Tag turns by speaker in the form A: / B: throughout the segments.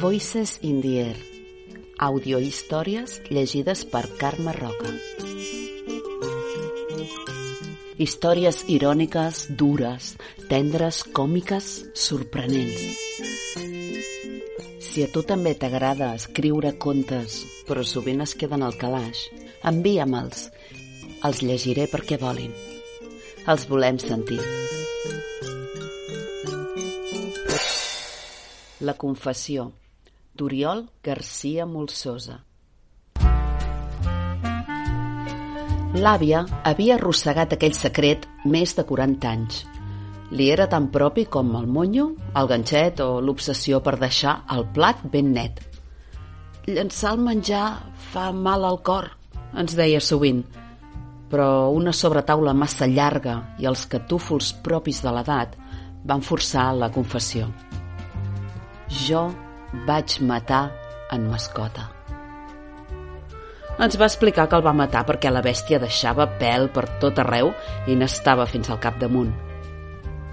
A: Voices in the Air. Audiohistòries llegides per Carme Roca. Històries iròniques, dures, tendres, còmiques, sorprenents. Si a tu també t'agrada escriure contes, però sovint es queden al calaix, envia'm-els. Els llegiré perquè volin. Els volem sentir. La confessió d'Oriol Garcia Molsosa L'àvia havia arrossegat aquell secret més de 40 anys. Li era tan propi com el monyo, el ganxet o l'obsessió per deixar el plat ben net. Llençar el menjar fa mal al cor, ens deia sovint, però una sobretaula massa llarga i els catúfols propis de l'edat van forçar la confessió jo vaig matar en mascota. Ens va explicar que el va matar perquè la bèstia deixava pèl per tot arreu i n'estava fins al capdamunt.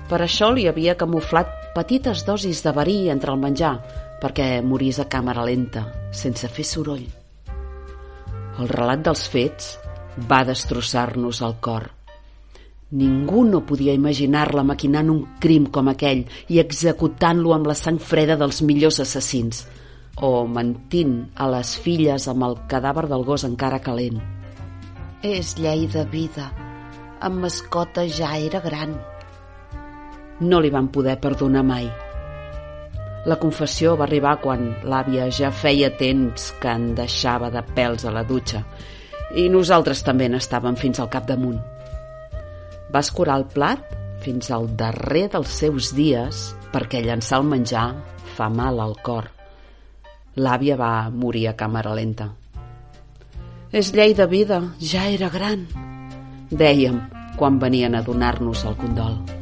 A: Per això li havia camuflat petites dosis de verí entre el menjar perquè morís a càmera lenta, sense fer soroll. El relat dels fets va destrossar-nos el cor. Ningú no podia imaginar-la maquinant un crim com aquell i executant-lo amb la sang freda dels millors assassins o mentint a les filles amb el cadàver del gos encara calent. És llei de vida. En mascota ja era gran. No li van poder perdonar mai. La confessió va arribar quan l'àvia ja feia temps que en deixava de pèls a la dutxa i nosaltres també n'estàvem fins al capdamunt. Va escurar el plat fins al darrer dels seus dies perquè llançar el menjar fa mal al cor. L'àvia va morir a càmera lenta. És llei de vida, ja era gran, dèiem quan venien a donar-nos el condol.